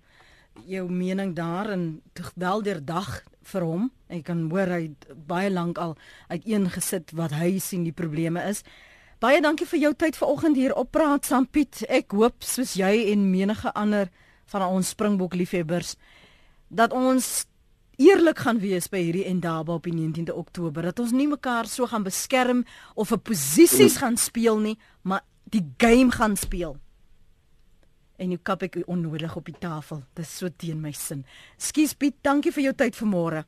jou mening daar en wel deur dag vir hom. Ek kan hoor hy baie lank al uiteengesit wat hy sien die probleme is. Baie dankie vir jou tyd vanoggend hier op Praat saam Piet. Ek hoop soos jy en menige ander van ons Springbok liefhebbers dat ons eerlik gaan wees by hierdie Endaba op die 19de Oktober dat ons nie mekaar so gaan beskerm of 'n posisies gaan speel nie, maar die game gaan speel. En nou kap ek onnodig op die tafel. Dis so teen my sin. Skus Piet, dankie vir jou tyd vanmôre.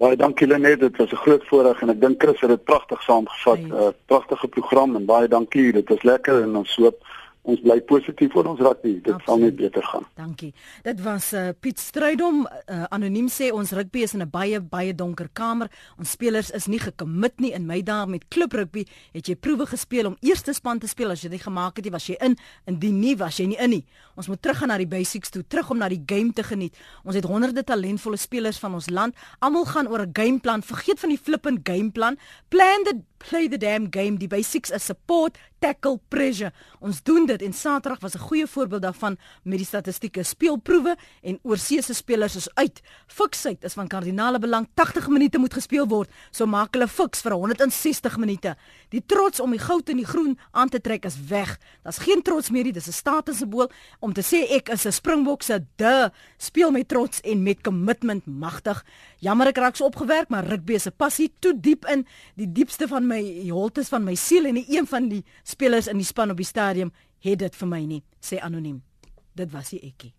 Baie dankie Lenet, dit was 'n groot voorreg en ek dink Chris het dit pragtig saamgevat. 'n uh, Pragtige program en baie dankie. Dit was lekker en ons hoop ons bly positief oor ons rugby. Dit Absoluut. sal net beter gaan. Dankie. Dit was uh, Piet Strydom uh, anoniem sê ons rugby is in 'n baie baie donker kamer. Ons spelers is nie gekommit nie in my dae met klub rugby. Het jy proewe gespeel om eerste span te speel as jy dit gemaak het, was jy in. Indien nie, was jy nie in nie. Ons moet terug gaan na die basics toe, terug om na die game te geniet. Ons het honderde talentvolle spelers van ons land. Almal gaan oor 'n gameplan. Vergeet van die flippend gameplan. Plan the play the damn game. Die basics is support, tackle, pressure. Ons doen dit en Saterdag was 'n goeie voorbeeld daarvan met die statistieke speelproewe en oorseese spelers is uit. Fiksheid is van kardinale belang. 80 minute moet gespeel word, so maak hulle fiks vir 160 minute. Die trots om die goud en die groen aan te trek is weg. Daar's geen trots meer nie, dis 'n statussymbol om te sê ek is 'n Springbok se de speel met trots en met commitment magtig. Jammer ek raak so opgewerk, maar rugby se passie toe diep in die diepste van my holtes van my siel en nie een van die spelers in die span op die stadion het dit vir my nie, sê anoniem. Dit was die ekkie.